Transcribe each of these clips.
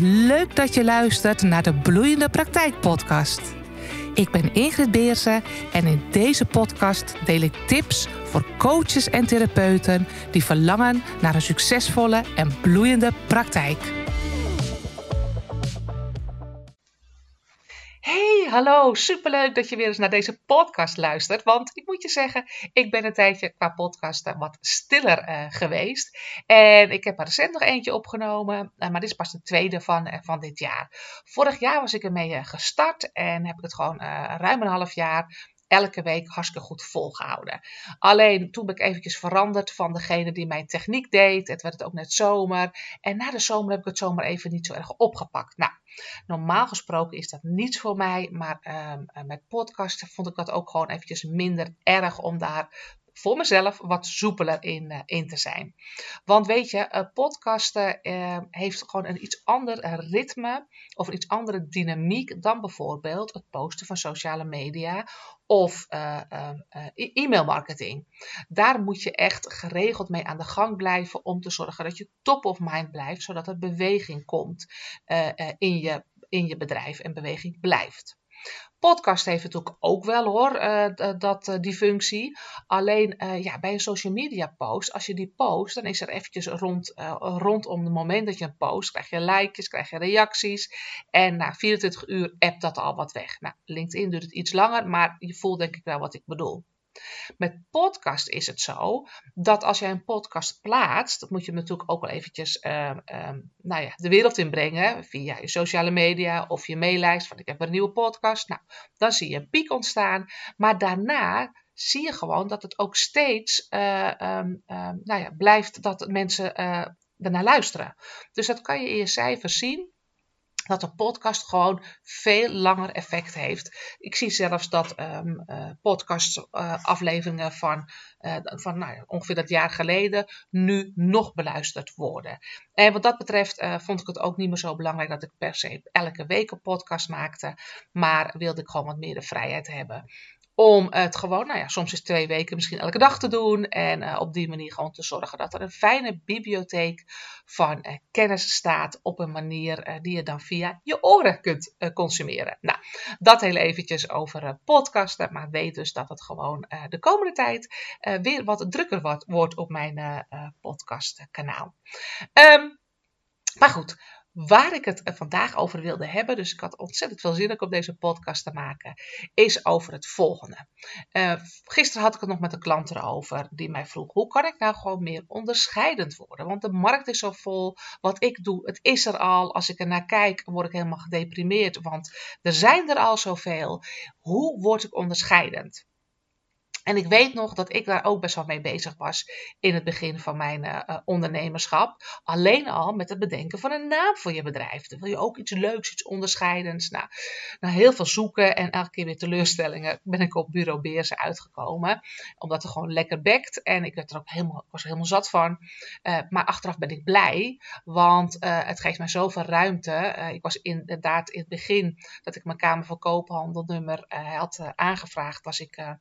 Leuk dat je luistert naar de Bloeiende Praktijk Podcast. Ik ben Ingrid Beersen en in deze podcast deel ik tips voor coaches en therapeuten die verlangen naar een succesvolle en bloeiende praktijk. Hey, hallo, superleuk dat je weer eens naar deze podcast luistert. Want ik moet je zeggen, ik ben een tijdje qua podcast wat stiller uh, geweest. En ik heb er recent nog eentje opgenomen, uh, maar dit is pas de tweede van, uh, van dit jaar. Vorig jaar was ik ermee gestart en heb ik het gewoon ruim een half jaar elke week hartstikke goed volgehouden. Alleen toen ben ik eventjes veranderd van degene die mijn techniek deed. Het werd het ook net zomer. En na de zomer heb ik het zomer even niet zo erg opgepakt. Nou, normaal gesproken is dat niets voor mij. Maar um, met podcast vond ik dat ook gewoon eventjes minder erg om daar voor mezelf wat soepeler in, uh, in te zijn. Want weet je, uh, podcasten uh, heeft gewoon een iets ander ritme of een iets andere dynamiek dan bijvoorbeeld het posten van sociale media of e-mail marketing. Daar moet je echt geregeld mee aan de gang blijven om te zorgen dat je top of mind blijft, zodat er beweging komt in, je, in je bedrijf en beweging blijft. Podcast heeft natuurlijk ook wel hoor, uh, dat, uh, die functie. Alleen uh, ja, bij een social media post, als je die post, dan is er eventjes rond, rondom het moment dat je een post, krijg je likejes, krijg je reacties. En na 24 uur appt dat al wat weg. Nou, LinkedIn duurt het iets langer, maar je voelt denk ik wel wat ik bedoel. Met podcast is het zo dat als jij een podcast plaatst, moet je natuurlijk ook wel eventjes uh, nou ja, de wereld inbrengen via je sociale media of je maillijst van ik heb een nieuwe podcast. Nou, dan zie je een piek ontstaan, maar daarna zie je gewoon dat het ook steeds uh, um, nou ja, blijft dat mensen uh, ernaar luisteren. Dus dat kan je in je cijfers zien dat een podcast gewoon veel langer effect heeft. Ik zie zelfs dat um, uh, podcastafleveringen uh, van, uh, van nou, ongeveer dat jaar geleden nu nog beluisterd worden. En wat dat betreft vond ik het ook niet meer zo belangrijk dat ik per se elke week een podcast maakte, maar wilde ik gewoon wat meer de vrijheid hebben om het gewoon, nou ja, soms is twee weken misschien elke dag te doen. En uh, op die manier gewoon te zorgen dat er een fijne bibliotheek van uh, kennis staat op een manier uh, die je dan via je oren kunt consumeren. Nou, dat heel eventjes over podcasten. Maar weet dus dat het gewoon de komende tijd weer wat drukker wordt, wordt op mijn podcastkanaal. Um, maar goed, Waar ik het vandaag over wilde hebben, dus ik had ontzettend veel zin om deze podcast te maken, is over het volgende. Uh, gisteren had ik het nog met een klant erover, die mij vroeg: hoe kan ik nou gewoon meer onderscheidend worden? Want de markt is zo vol, wat ik doe, het is er al. Als ik er naar kijk, word ik helemaal gedeprimeerd, want er zijn er al zoveel. Hoe word ik onderscheidend? En ik weet nog dat ik daar ook best wel mee bezig was in het begin van mijn uh, ondernemerschap. Alleen al met het bedenken van een naam voor je bedrijf. Wil je ook iets leuks, iets onderscheidends. Nou, na heel veel zoeken en elke keer weer teleurstellingen ben ik op bureau Beersen uitgekomen. Omdat het gewoon lekker bekt. En ik werd er ook helemaal, was er helemaal zat van. Uh, maar achteraf ben ik blij, want het geeft mij zoveel ruimte. ik was inderdaad in het begin dat ik mijn Kamer van Koophandelnummer had aangevraagd, was ik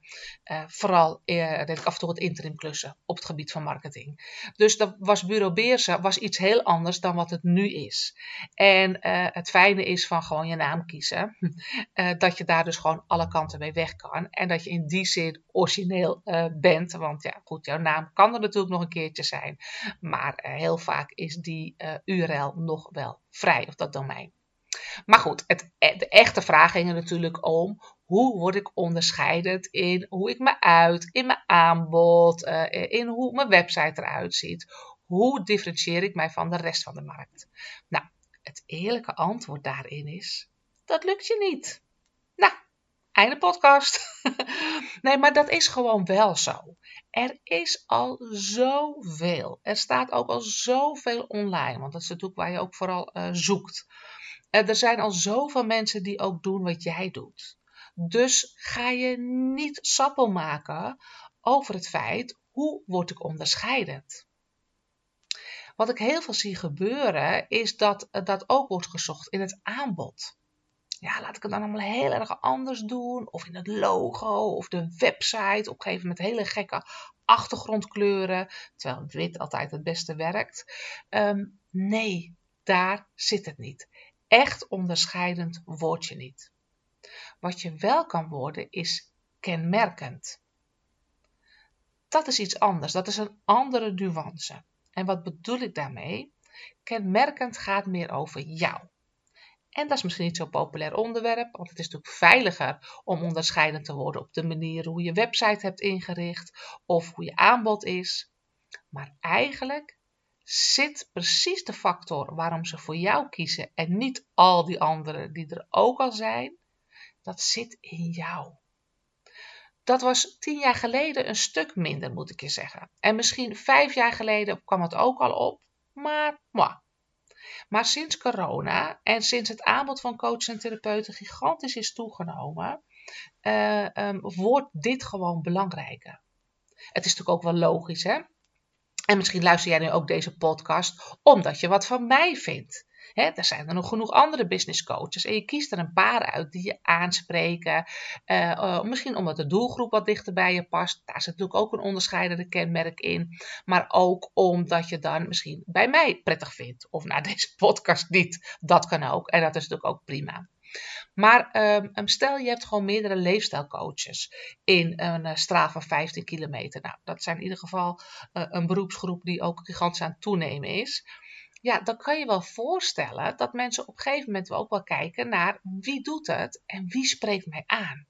vooral eh, ik af en toe wat interim klussen op het gebied van marketing. Dus dat was Bureau Beersen was iets heel anders dan wat het nu is. En uh, het fijne is van gewoon je naam kiezen. Uh, dat je daar dus gewoon alle kanten mee weg kan. En dat je in die zin origineel uh, bent. Want ja, goed, jouw naam kan er natuurlijk nog een keertje zijn. Maar heel vaak is die URL nog wel vrij, of dat domein. Maar goed, het, de echte vraag ging er natuurlijk om hoe word ik onderscheidend in hoe ik me uit, in mijn aanbod, uh, in hoe mijn website eruit ziet. Hoe differentieer ik mij van de rest van de markt? Nou, het eerlijke antwoord daarin is: dat lukt je niet. Nou, einde podcast. nee, maar dat is gewoon wel zo. Er is al zoveel. Er staat ook al zoveel online, want dat is natuurlijk waar je ook vooral uh, zoekt. Er zijn al zoveel mensen die ook doen wat jij doet. Dus ga je niet sappel maken over het feit hoe word ik onderscheidend. Wat ik heel veel zie gebeuren is dat dat ook wordt gezocht in het aanbod. Ja, laat ik het dan allemaal heel erg anders doen. Of in het logo of de website. Opgeven met hele gekke achtergrondkleuren. Terwijl het wit altijd het beste werkt. Um, nee, daar zit het niet. Echt onderscheidend word je niet. Wat je wel kan worden is kenmerkend. Dat is iets anders, dat is een andere nuance. En wat bedoel ik daarmee? Kenmerkend gaat meer over jou. En dat is misschien niet zo'n populair onderwerp, want het is natuurlijk veiliger om onderscheidend te worden op de manier hoe je website hebt ingericht of hoe je aanbod is. Maar eigenlijk zit precies de factor waarom ze voor jou kiezen en niet al die anderen die er ook al zijn, dat zit in jou. Dat was tien jaar geleden een stuk minder, moet ik je zeggen. En misschien vijf jaar geleden kwam het ook al op, maar. Maar sinds corona en sinds het aanbod van coaches en therapeuten gigantisch is toegenomen, uh, um, wordt dit gewoon belangrijker. Het is natuurlijk ook wel logisch, hè? En misschien luister jij nu ook deze podcast omdat je wat van mij vindt. He, er zijn er nog genoeg andere business coaches en je kiest er een paar uit die je aanspreken. Uh, uh, misschien omdat de doelgroep wat dichter bij je past. Daar zit natuurlijk ook een onderscheidende kenmerk in. Maar ook omdat je dan misschien bij mij prettig vindt. Of naar deze podcast niet. Dat kan ook. En dat is natuurlijk ook prima. Maar um, stel je hebt gewoon meerdere leefstijlcoaches in een uh, straal van 15 kilometer. Nou, dat zijn in ieder geval uh, een beroepsgroep die ook gigantisch aan het toenemen is. Ja, dan kan je wel voorstellen dat mensen op een gegeven moment ook wel kijken naar wie doet het en wie spreekt mij aan.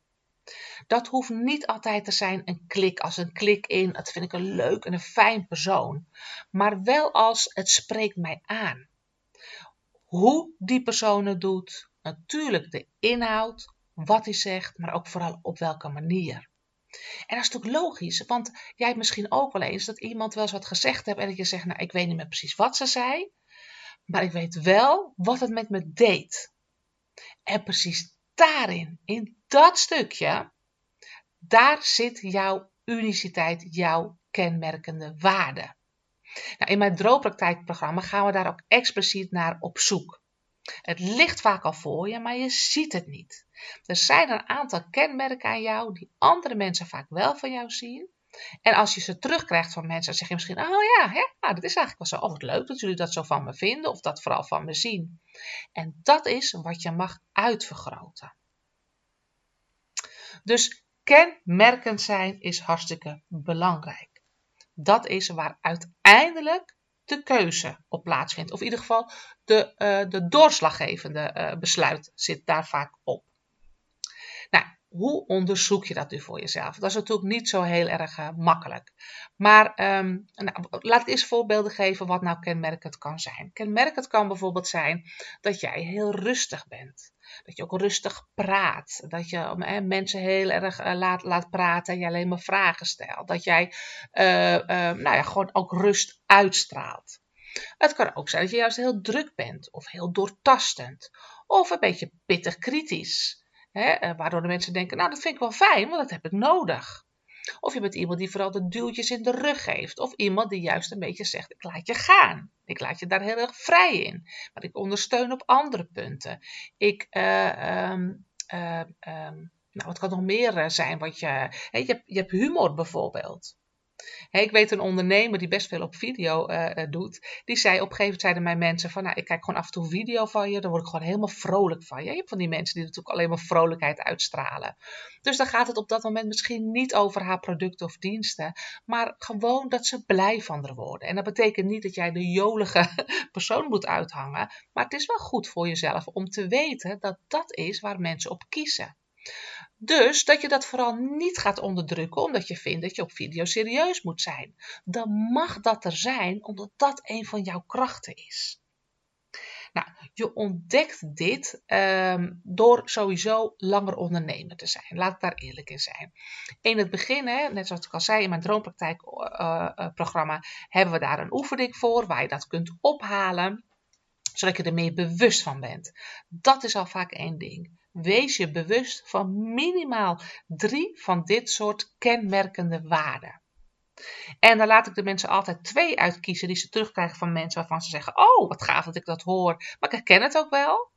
Dat hoeft niet altijd te zijn een klik als een klik in, dat vind ik een leuk en een fijn persoon. Maar wel als het spreekt mij aan. Hoe die persoon het doet, natuurlijk de inhoud, wat hij zegt, maar ook vooral op welke manier. En dat is natuurlijk logisch, want jij hebt misschien ook wel eens dat iemand wel eens wat gezegd hebt en dat je zegt, nou ik weet niet meer precies wat ze zei, maar ik weet wel wat het met me deed. En precies daarin, in dat stukje, daar zit jouw uniciteit, jouw kenmerkende waarde. Nou, in mijn droompraktijkprogramma gaan we daar ook expliciet naar op zoek. Het ligt vaak al voor je, maar je ziet het niet. Er zijn een aantal kenmerken aan jou die andere mensen vaak wel van jou zien. En als je ze terugkrijgt van mensen, dan zeg je misschien: Oh ja, hè, nou, dat is eigenlijk wel zo. Oh, leuk dat jullie dat zo van me vinden, of dat vooral van me zien. En dat is wat je mag uitvergroten. Dus kenmerkend zijn is hartstikke belangrijk. Dat is waar uiteindelijk de keuze op plaatsvindt. Of in ieder geval de, uh, de doorslaggevende uh, besluit zit daar vaak op. Nou, hoe onderzoek je dat nu voor jezelf? Dat is natuurlijk niet zo heel erg uh, makkelijk. Maar um, nou, laat eens voorbeelden geven wat nou kenmerkend kan zijn. Kenmerkend kan bijvoorbeeld zijn dat jij heel rustig bent. Dat je ook rustig praat. Dat je eh, mensen heel erg uh, laat, laat praten en je alleen maar vragen stelt. Dat jij nou ja, gewoon ook rust uitstraalt. Het kan ook zijn dat je juist heel druk bent of heel doortastend. Of een beetje pittig kritisch. Hè, eh, waardoor de mensen denken, nou dat vind ik wel fijn, want dat heb ik nodig. Of je bent iemand die vooral de duwtjes in de rug geeft. Of iemand die juist een beetje zegt, ik laat je gaan. Ik laat je daar heel erg vrij in. Maar ik ondersteun op andere punten. Ik, uh, um, uh, um, nou wat kan nog meer zijn? Wat je, hè, je, je hebt humor bijvoorbeeld ik weet een ondernemer die best veel op video uh, doet. Die zei op een gegeven moment zeiden mijn mensen van nou, ik kijk gewoon af en toe video van je. Dan word ik gewoon helemaal vrolijk van je. Je hebt van die mensen die natuurlijk alleen maar vrolijkheid uitstralen. Dus dan gaat het op dat moment misschien niet over haar producten of diensten. Maar gewoon dat ze blij van er worden. En dat betekent niet dat jij de jolige persoon moet uithangen. Maar het is wel goed voor jezelf om te weten dat dat is waar mensen op kiezen. Dus dat je dat vooral niet gaat onderdrukken omdat je vindt dat je op video serieus moet zijn. Dan mag dat er zijn omdat dat een van jouw krachten is. Nou, je ontdekt dit um, door sowieso langer ondernemer te zijn. Laat ik daar eerlijk in zijn. In het begin, hè, net zoals ik al zei in mijn droompraktijkprogramma, uh, uh, hebben we daar een oefening voor waar je dat kunt ophalen, zodat je er meer bewust van bent. Dat is al vaak één ding. Wees je bewust van minimaal drie van dit soort kenmerkende waarden. En dan laat ik de mensen altijd twee uitkiezen die ze terugkrijgen van mensen waarvan ze zeggen: Oh, wat gaaf dat ik dat hoor, maar ik herken het ook wel.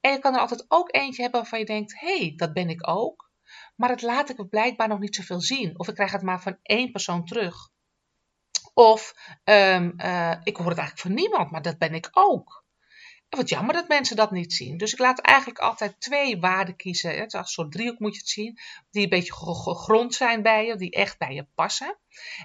En je kan er altijd ook eentje hebben waarvan je denkt: hey, dat ben ik ook. Maar het laat ik blijkbaar nog niet zoveel zien. Of ik krijg het maar van één persoon terug. Of um, uh, ik hoor het eigenlijk van niemand, maar dat ben ik ook. Wat jammer dat mensen dat niet zien. Dus ik laat eigenlijk altijd twee waarden kiezen. Het is een soort driehoek moet je het zien. Die een beetje gegrond zijn bij je. Die echt bij je passen.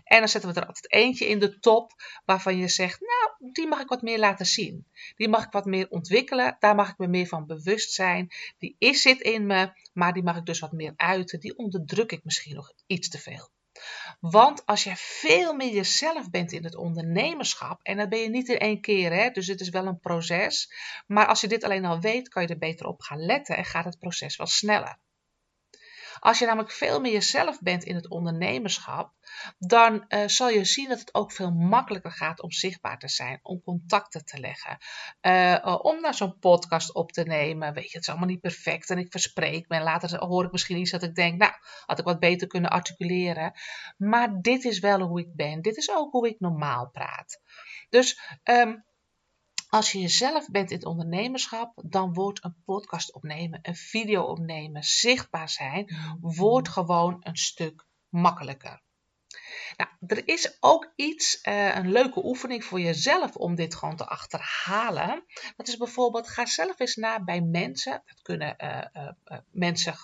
En dan zetten we er altijd eentje in de top. Waarvan je zegt, nou, die mag ik wat meer laten zien. Die mag ik wat meer ontwikkelen. Daar mag ik me meer van bewust zijn. Die is zit in me. Maar die mag ik dus wat meer uiten. Die onderdruk ik misschien nog iets te veel. Want als je veel meer jezelf bent in het ondernemerschap, en dat ben je niet in één keer, hè, dus het is wel een proces. Maar als je dit alleen al weet, kan je er beter op gaan letten en gaat het proces wel sneller. Als je namelijk veel meer jezelf bent in het ondernemerschap, dan uh, zal je zien dat het ook veel makkelijker gaat om zichtbaar te zijn, om contacten te leggen, uh, om naar zo'n podcast op te nemen. Weet je, het is allemaal niet perfect en ik verspreek me en later hoor ik misschien iets dat ik denk, nou, had ik wat beter kunnen articuleren. Maar dit is wel hoe ik ben. Dit is ook hoe ik normaal praat. Dus um, als je jezelf bent in het ondernemerschap, dan wordt een podcast opnemen, een video opnemen, zichtbaar zijn, mm-hmm. wordt gewoon een stuk makkelijker. Nou, er is ook iets, uh, een leuke oefening voor jezelf om dit gewoon te achterhalen. Dat is bijvoorbeeld, ga zelf eens na bij mensen. Dat kunnen uh, uh, mensen,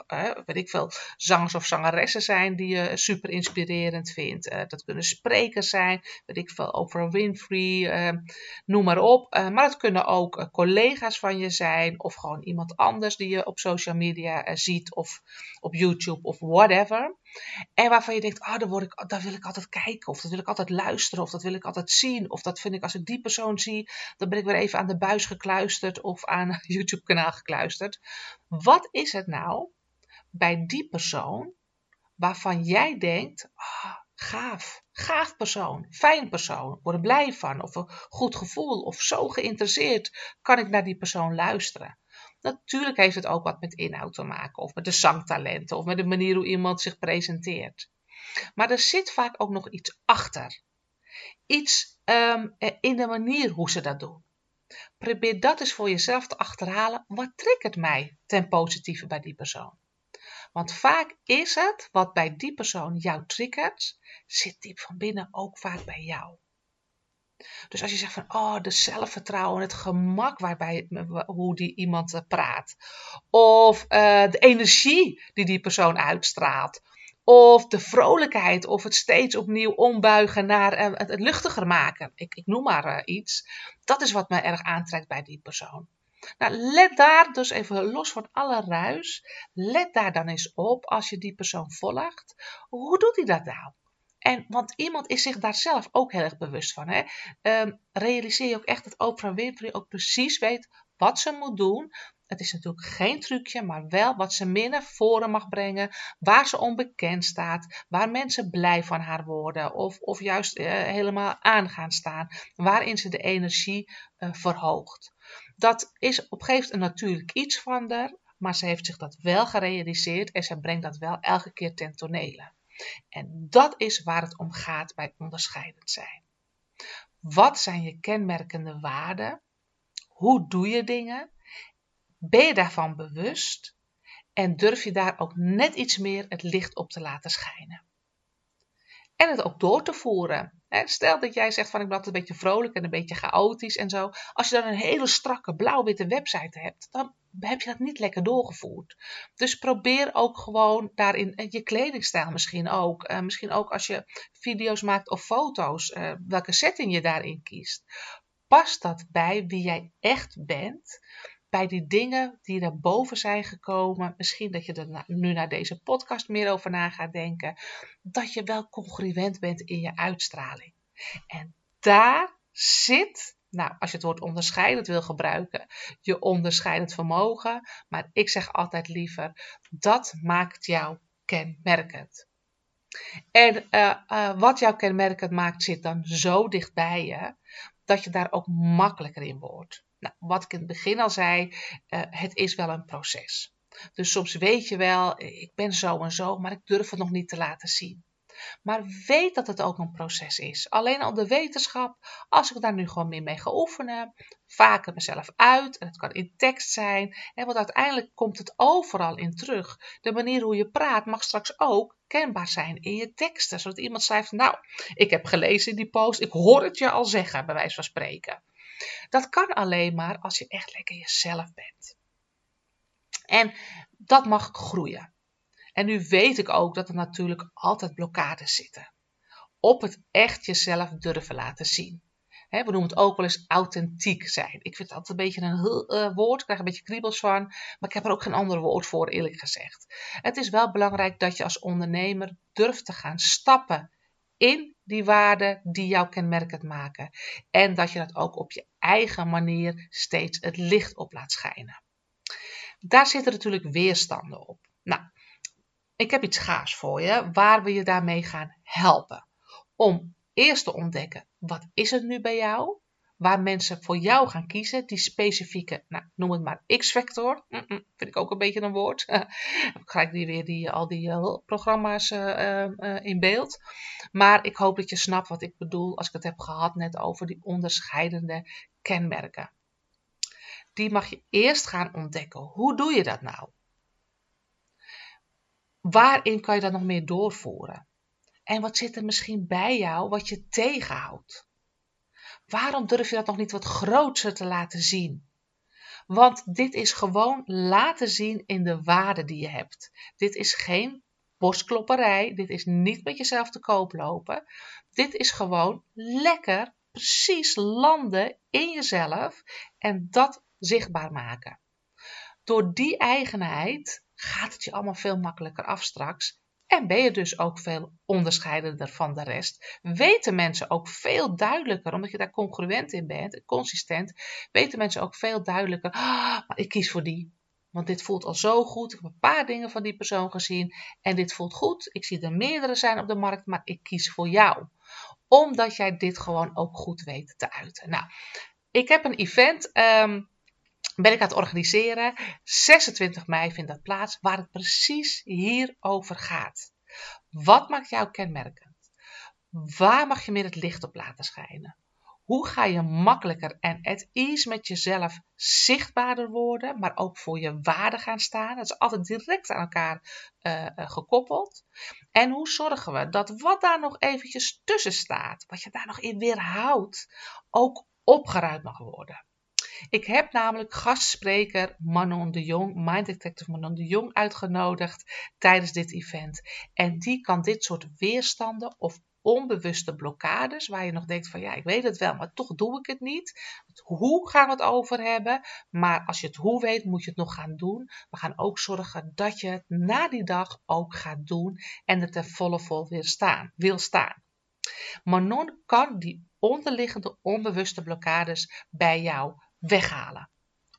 weet ik veel, zangers of zangeressen zijn die je super inspirerend vindt. dat kunnen sprekers zijn, weet ik veel, Oprah Winfrey, noem maar op. maar het kunnen ook collega's van je zijn of gewoon iemand anders die je op social media ziet of op YouTube of whatever. En waarvan je denkt, oh, daar, word ik, daar wil ik altijd kijken, of dat wil ik altijd luisteren, of dat wil ik altijd zien, of dat vind ik als ik die persoon zie, dan ben ik weer even aan de buis gekluisterd of aan YouTube-kanaal gekluisterd. Wat is het nou bij die persoon waarvan jij denkt, oh, gaaf, gaaf persoon, fijn persoon, word er blij van, of een goed gevoel, of zo geïnteresseerd, kan ik naar die persoon luisteren. Natuurlijk heeft het ook wat met inhoud te maken, of met de zangtalenten, of met de manier hoe iemand zich presenteert. Maar er zit vaak ook nog iets achter. Iets um, in de manier hoe ze dat doen. Probeer dat eens voor jezelf te achterhalen. Wat triggert mij ten positieve bij die persoon? Want vaak is het wat bij die persoon jou triggert, zit diep van binnen ook vaak bij jou. Dus als je zegt van, oh, de zelfvertrouwen, het gemak waarbij, hoe die iemand eh, praat. Of uh, de energie die die persoon uitstraalt. Of de vrolijkheid, of het steeds opnieuw ombuigen naar uh, het, luchtiger maken. Ik, ik noem maar iets. Dat is wat me erg aantrekt bij die persoon. Nou, let daar dus even los van alle ruis. Let daar dan eens op als je die persoon volgt. Hoe doet hij dat nou? En, want iemand is zich daar zelf ook heel erg bewust van. Hè? Um, realiseer je ook echt dat Oprah Winfrey ook precies weet wat ze moet doen. Het is natuurlijk geen trucje, maar wel wat ze meer naar voren mag brengen. Waar ze onbekend staat. Waar mensen blij van haar worden. Of, of juist uh, helemaal aan gaan staan. Waarin ze de energie uh, verhoogt. Dat is op een natuurlijk iets van haar. Maar ze heeft zich dat wel gerealiseerd. En ze brengt dat wel elke keer ten tonele. En dat is waar het om gaat bij onderscheidend zijn. Wat zijn je kenmerkende waarden? Hoe doe je dingen? Ben je daarvan bewust? En durf je daar ook net iets meer het licht op te laten schijnen? En het ook door te voeren. Stel dat jij zegt van ik ben altijd een beetje vrolijk en een beetje chaotisch en zo. Als je dan een hele strakke blauw-witte website hebt, dan heb je dat niet lekker doorgevoerd. Dus probeer ook gewoon daarin eh, je kledingstijl misschien ook. Uh, misschien ook als je video's maakt of foto's, uh, welke setting je daarin kiest. Pas dat bij wie jij echt bent bij die dingen die naar boven zijn gekomen, misschien dat je er nu naar deze podcast meer over na gaat denken, dat je wel congruent bent in je uitstraling. En daar zit, nou, als je het woord onderscheidend wil gebruiken, je onderscheidend vermogen, maar ik zeg altijd liever, dat maakt jou kenmerkend. En uh, uh, wat jou kenmerkend maakt, zit dan zo dicht bij je, dat je daar ook makkelijker in wordt. Nou, wat ik in het begin al zei, uh, het is wel een proces. Dus soms weet je wel, ik ben zo en zo, maar ik durf het nog niet te laten zien. Maar weet dat het ook een proces is. Alleen al de wetenschap, als ik daar nu gewoon meer mee ga oefenen, vaker mezelf uit, en het kan in tekst zijn, en want uiteindelijk komt het overal in terug. De manier hoe je praat mag straks ook kenbaar zijn in je teksten, zodat iemand schrijft, nou, ik heb gelezen in die post, ik hoor het je al zeggen, bij wijze van spreken. Dat kan alleen maar als je echt lekker jezelf bent. En dat mag groeien. En nu weet ik ook dat er natuurlijk altijd blokkades zitten. Op het echt jezelf durven laten zien. we noemen het ook wel eens authentiek zijn. Ik vind altijd een beetje een uh, woord, ik krijg een beetje kriebels van, maar ik heb er ook geen ander woord voor, eerlijk gezegd. Het is wel belangrijk dat je als ondernemer durft te gaan stappen in die waarden die jou kenmerkend maken. En dat je dat ook op je eigen manier steeds het licht op laat schijnen. Daar zitten natuurlijk weerstanden op. Nou, ik heb iets gaafs voor je waar we je daarmee gaan helpen. Om eerst te ontdekken, wat is het nu bij jou? Waar mensen voor jou gaan kiezen, die specifieke, nou, noem het maar X-factor. vind ik ook een beetje een woord. Krijg die weer die, al die uh, programma's uh, uh, in beeld. Maar ik hoop dat je snapt wat ik bedoel als ik het heb gehad net over die onderscheidende kenmerken. Die mag je eerst gaan ontdekken. Hoe doe je dat nou? Waarin kan je dat nog meer doorvoeren? En wat zit er misschien bij jou wat je tegenhoudt? Waarom durf je dat nog niet wat groter te laten zien? Want dit is gewoon laten zien in de waarde die je hebt. Dit is geen borstklopperij. Dit is niet met jezelf te koop lopen. Dit is gewoon lekker precies landen in jezelf en dat zichtbaar maken. Door die eigenheid gaat het je allemaal veel makkelijker af straks. En ben je dus ook veel onderscheidender van de rest. Weten mensen ook veel duidelijker, omdat je daar congruent in bent, consistent, weten mensen ook veel duidelijker, ah, maar ik kies voor die. Want dit voelt al zo goed. Ik heb een paar dingen van die persoon gezien en dit voelt goed. Ik zie er meerdere zijn op de markt, maar ik kies voor jou. Omdat jij dit gewoon ook goed weet te uiten. Nou, ik heb een event. Ehm, ben ik aan het organiseren. 26 mei vindt dat plaats, waar het precies hierover gaat. Wat maakt jou kenmerkend? Waar mag je meer het licht op laten schijnen? Hoe ga je makkelijker en at ease met jezelf zichtbaarder worden, maar ook voor je waarde gaan staan? Dat is altijd direct aan elkaar uh, gekoppeld. En hoe zorgen we dat wat daar nog eventjes tussen staat, wat je daar nog in weerhoudt, ook opgeruimd mag worden? Ik heb namelijk gastspreker Manon de Jong, Mind Detective Manon de Jong, uitgenodigd tijdens dit event. En die kan dit soort weerstanden of onbewuste blokkades, waar je nog denkt van ja, ik weet het wel, maar toch doe ik het niet. hoe gaan we het over hebben? Maar als je het hoe weet, moet je het nog gaan doen. We gaan ook zorgen dat je het na die dag ook gaat doen en er ten volle vol weer staan, wil staan. Manon kan die onderliggende onbewuste blokkades bij jou weghalen.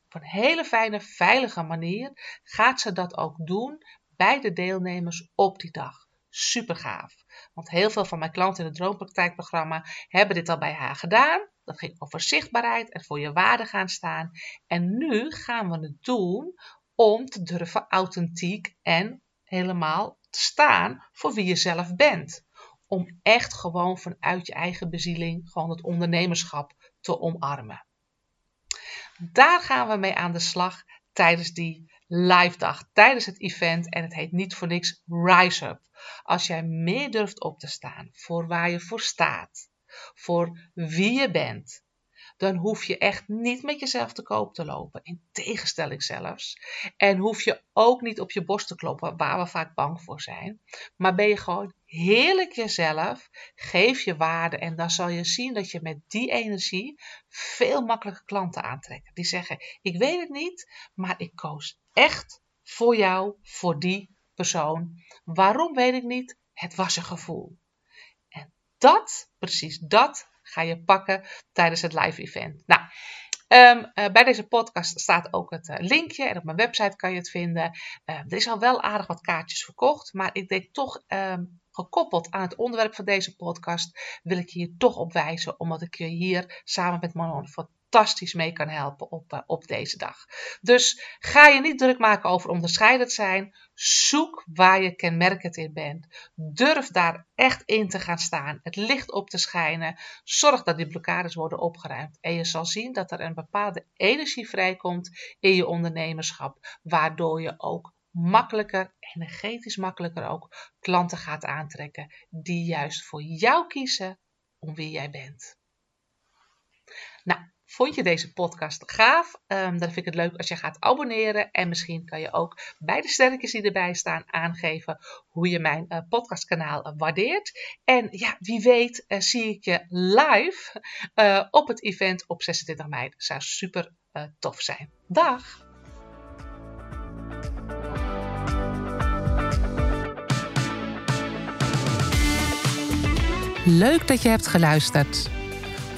Op een hele fijne, veilige manier gaat ze dat ook doen bij de deelnemers op die dag. Super gaaf. Want heel veel van mijn klanten in het droompraktijkprogramma hebben dit al bij haar gedaan. Dat ging over zichtbaarheid en voor je waarde gaan staan. En nu gaan we het doen om te durven authentiek en helemaal te staan voor wie je zelf bent. Om echt gewoon vanuit je eigen bezieling gewoon het ondernemerschap te omarmen. Daar gaan we mee aan de slag tijdens die live dag, tijdens het event. En het heet niet voor niks Rise Up. Als jij meer durft op te staan voor waar je voor staat, voor wie je bent, dan hoef je echt niet met jezelf te koop te lopen. In tegenstelling zelfs. En hoef je ook niet op je borst te kloppen, waar we vaak bang voor zijn. Maar ben je gewoon heerlijk jezelf, geef je waarde en dan zal je zien dat je met die energie veel makkelijker klanten aantrekt. Die zeggen: Ik weet het niet, maar ik koos echt voor jou, voor die persoon. Waarom weet ik niet? Het was een gevoel. En dat, precies dat, ga je pakken tijdens het live event. Nou, ehm, eh, bij deze podcast staat ook het uh, linkje en op mijn website kan je het vinden. Uh, er is al wel aardig wat kaartjes verkocht, maar ik denk toch ehm, gekoppeld aan het onderwerp van deze podcast wil ik je hier toch op wijzen, omdat ik je hier samen met Manon fantastisch mee kan helpen op, uh, op deze dag. Dus ga je niet druk maken over onderscheidend zijn. Zoek waar je kenmerkend in bent. Durf daar echt in te gaan staan. Het licht op te schijnen. Zorg dat die blokkades worden opgeruimd. En je zal zien dat er een bepaalde energie vrijkomt in je ondernemerschap. Waardoor je ook makkelijker, energetisch makkelijker ook, klanten gaat aantrekken die juist voor jou kiezen om wie jij bent. Nou, Vond je deze podcast gaaf? Um, dan vind ik het leuk als je gaat abonneren. En misschien kan je ook bij de sterretjes die erbij staan aangeven hoe je mijn uh, podcastkanaal waardeert. En ja, wie weet uh, zie ik je live op het event op 26 mei. Zou super tof zijn. Dag! Leuk dat je hebt geluisterd.